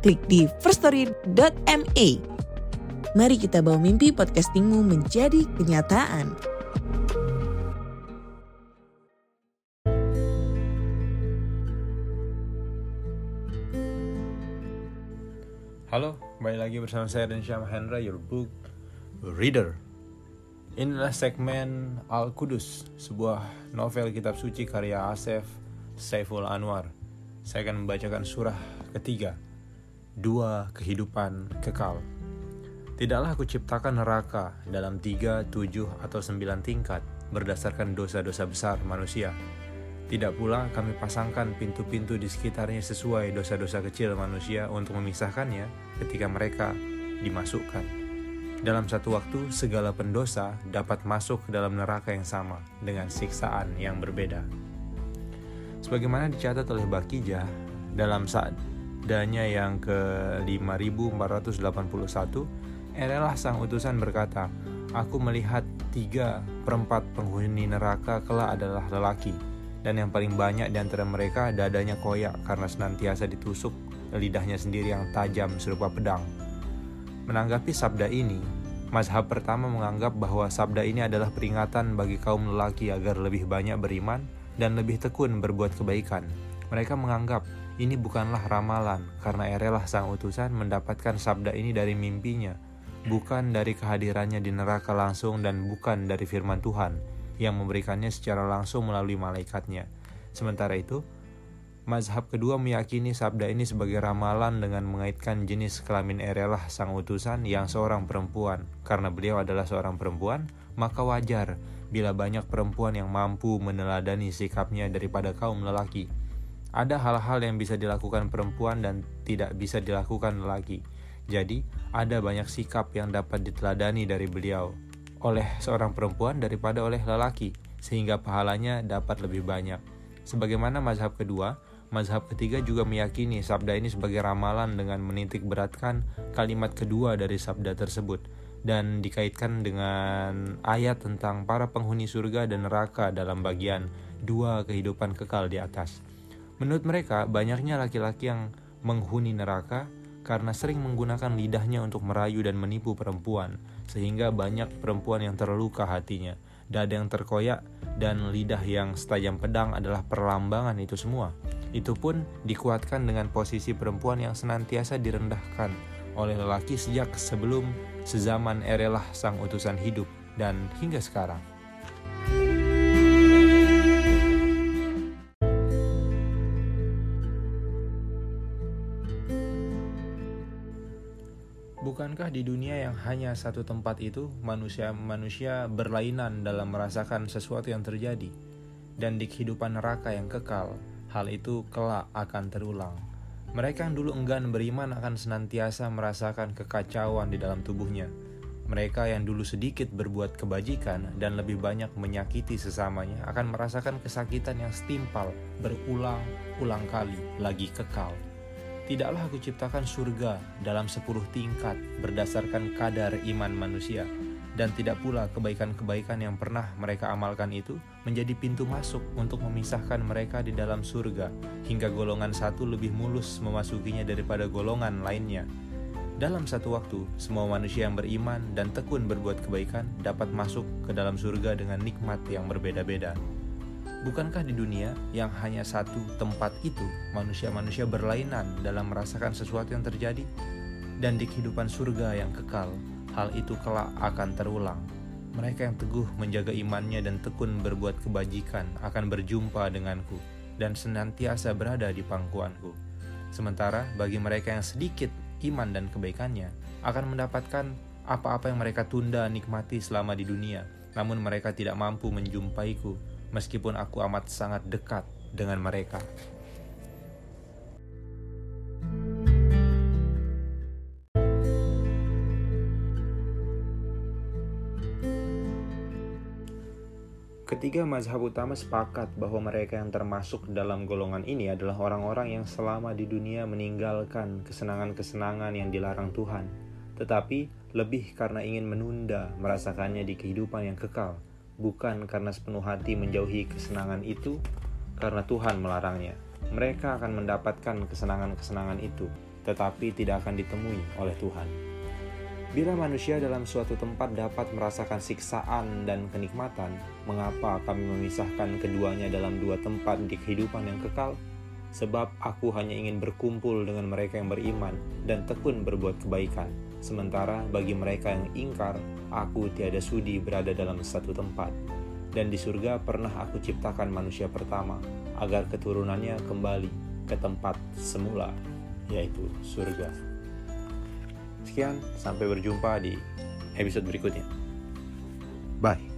klik di firststory.me. Mari kita bawa mimpi podcastingmu menjadi kenyataan. Halo, kembali lagi bersama saya dan Syam Hendra, your book reader. Inilah segmen Al-Qudus, sebuah novel kitab suci karya Asef Saiful Anwar. Saya akan membacakan surah ketiga, Dua Kehidupan Kekal. Tidaklah aku ciptakan neraka dalam tiga, tujuh, atau sembilan tingkat berdasarkan dosa-dosa besar manusia. Tidak pula kami pasangkan pintu-pintu di sekitarnya sesuai dosa-dosa kecil manusia untuk memisahkannya ketika mereka dimasukkan. Dalam satu waktu, segala pendosa dapat masuk ke dalam neraka yang sama dengan siksaan yang berbeda. Sebagaimana dicatat oleh Bakijah dalam sabdanya yang ke 5481, Erelah sang utusan berkata, Aku melihat tiga perempat penghuni neraka kelak adalah lelaki, dan yang paling banyak di antara mereka dadanya koyak karena senantiasa ditusuk lidahnya sendiri yang tajam serupa pedang. Menanggapi sabda ini, mazhab pertama menganggap bahwa sabda ini adalah peringatan bagi kaum lelaki agar lebih banyak beriman dan lebih tekun berbuat kebaikan. Mereka menganggap ini bukanlah ramalan karena erelah sang utusan mendapatkan sabda ini dari mimpinya, bukan dari kehadirannya di neraka langsung dan bukan dari firman Tuhan yang memberikannya secara langsung melalui malaikatnya. Sementara itu, mazhab kedua meyakini sabda ini sebagai ramalan dengan mengaitkan jenis kelamin erelah sang utusan yang seorang perempuan. Karena beliau adalah seorang perempuan, maka wajar bila banyak perempuan yang mampu meneladani sikapnya daripada kaum lelaki. Ada hal-hal yang bisa dilakukan perempuan dan tidak bisa dilakukan lelaki. Jadi, ada banyak sikap yang dapat diteladani dari beliau oleh seorang perempuan daripada oleh lelaki, sehingga pahalanya dapat lebih banyak. Sebagaimana mazhab kedua, mazhab ketiga juga meyakini sabda ini sebagai ramalan dengan menitik beratkan kalimat kedua dari sabda tersebut dan dikaitkan dengan ayat tentang para penghuni surga dan neraka dalam bagian dua kehidupan kekal di atas. Menurut mereka, banyaknya laki-laki yang menghuni neraka karena sering menggunakan lidahnya untuk merayu dan menipu perempuan, sehingga banyak perempuan yang terluka hatinya. Dada yang terkoyak dan lidah yang setajam pedang adalah perlambangan itu semua. Itu pun dikuatkan dengan posisi perempuan yang senantiasa direndahkan oleh lelaki sejak sebelum sezaman erelah sang utusan hidup dan hingga sekarang. Bukankah di dunia yang hanya satu tempat itu manusia-manusia berlainan dalam merasakan sesuatu yang terjadi dan di kehidupan neraka yang kekal hal itu kelak akan terulang. Mereka yang dulu enggan beriman akan senantiasa merasakan kekacauan di dalam tubuhnya. Mereka yang dulu sedikit berbuat kebajikan dan lebih banyak menyakiti sesamanya akan merasakan kesakitan yang setimpal berulang-ulang kali lagi kekal. Tidaklah aku ciptakan surga dalam sepuluh tingkat berdasarkan kadar iman manusia, dan tidak pula kebaikan-kebaikan yang pernah mereka amalkan itu menjadi pintu masuk untuk memisahkan mereka di dalam surga, hingga golongan satu lebih mulus memasukinya daripada golongan lainnya. Dalam satu waktu, semua manusia yang beriman dan tekun berbuat kebaikan dapat masuk ke dalam surga dengan nikmat yang berbeda-beda. Bukankah di dunia yang hanya satu tempat itu manusia-manusia berlainan dalam merasakan sesuatu yang terjadi? Dan di kehidupan surga yang kekal, hal itu kelak akan terulang. Mereka yang teguh menjaga imannya dan tekun berbuat kebajikan akan berjumpa denganku dan senantiasa berada di pangkuanku. Sementara bagi mereka yang sedikit iman dan kebaikannya akan mendapatkan apa-apa yang mereka tunda nikmati selama di dunia, namun mereka tidak mampu menjumpaiku meskipun aku amat sangat dekat dengan mereka. Ketiga mazhab utama sepakat bahwa mereka yang termasuk dalam golongan ini adalah orang-orang yang selama di dunia meninggalkan kesenangan-kesenangan yang dilarang Tuhan, tetapi lebih karena ingin menunda merasakannya di kehidupan yang kekal, bukan karena sepenuh hati menjauhi kesenangan itu karena Tuhan melarangnya. Mereka akan mendapatkan kesenangan-kesenangan itu, tetapi tidak akan ditemui oleh Tuhan. Bila manusia dalam suatu tempat dapat merasakan siksaan dan kenikmatan, mengapa kami memisahkan keduanya dalam dua tempat di kehidupan yang kekal? Sebab aku hanya ingin berkumpul dengan mereka yang beriman dan tekun berbuat kebaikan. Sementara bagi mereka yang ingkar, aku tiada sudi berada dalam satu tempat. Dan di surga pernah aku ciptakan manusia pertama, agar keturunannya kembali ke tempat semula, yaitu surga. Sekian, sampai berjumpa di episode berikutnya. Bye.